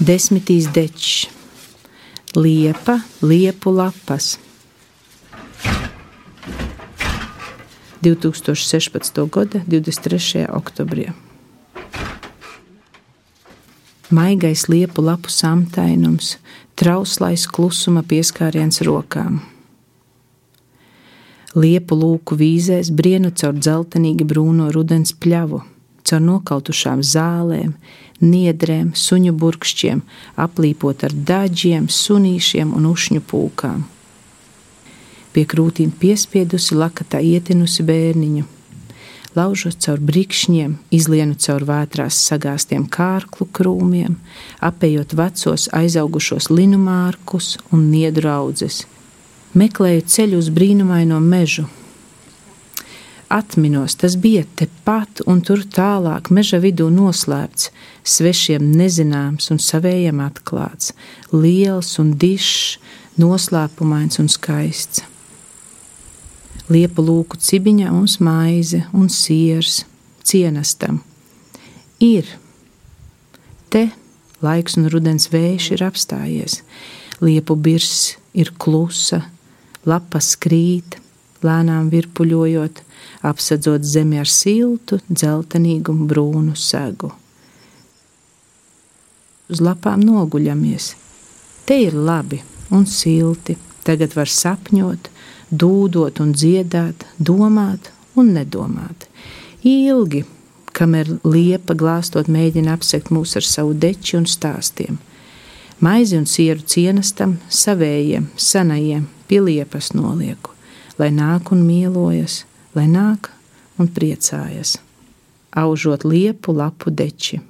Desmitīs dečs, liepa, liepu lapas. 2016. gada 23. oktobrī. Maigais liepu lapu samtainums, trauslais klusuma pieskāriens rokām. Liepu lūku vīzēs brienu caur dzeltenīgi brūno rudens pļavu, caur nokautušām zālēm, niedrēm, suņu burkšķiem, aplīpot ar daļiem, sunīšiem un ušņu pūkām pie krūtīm piespiedusi lakatā ietinusi bērniņu. Laužot caur brikšņiem, izlienu caur vētrās sagāztiem kārklu krūmiem, apējot vecos aizaugušos linumārkus un niedru audzes, meklēju ceļu uz brīnumaino mežu. Atminos, tas bija tepat un tur tālāk, meža vidū noslēpts, svešiem nezināms un savējiem atklāts, liels un dišs, noslēpumains un skaists. Liepa lūku cibiņā mums maize un siers cienastam. Ir. Te laiks un rudens vējš ir apstājies, liepu birs ir klusa, lapas krīt, lēnām virpuļojot, apsedzot zemi ar siltu, dzeltenīgu un brūnu segu. Uz lapām noguļamies. Te ir labi un silti, tagad var sapņot, dūdot un dziedāt, domāt un nedomāt. Ilgi, kamēr liepa glāstot mēģina apsekt mūs ar savu deči un stāstiem. Maizi un sieru cienastam, savējiem, senajiem, pie liepas nolieku, lai nāk un mīlojas, lai nāk un priecājas, aužot liepu lapu deči.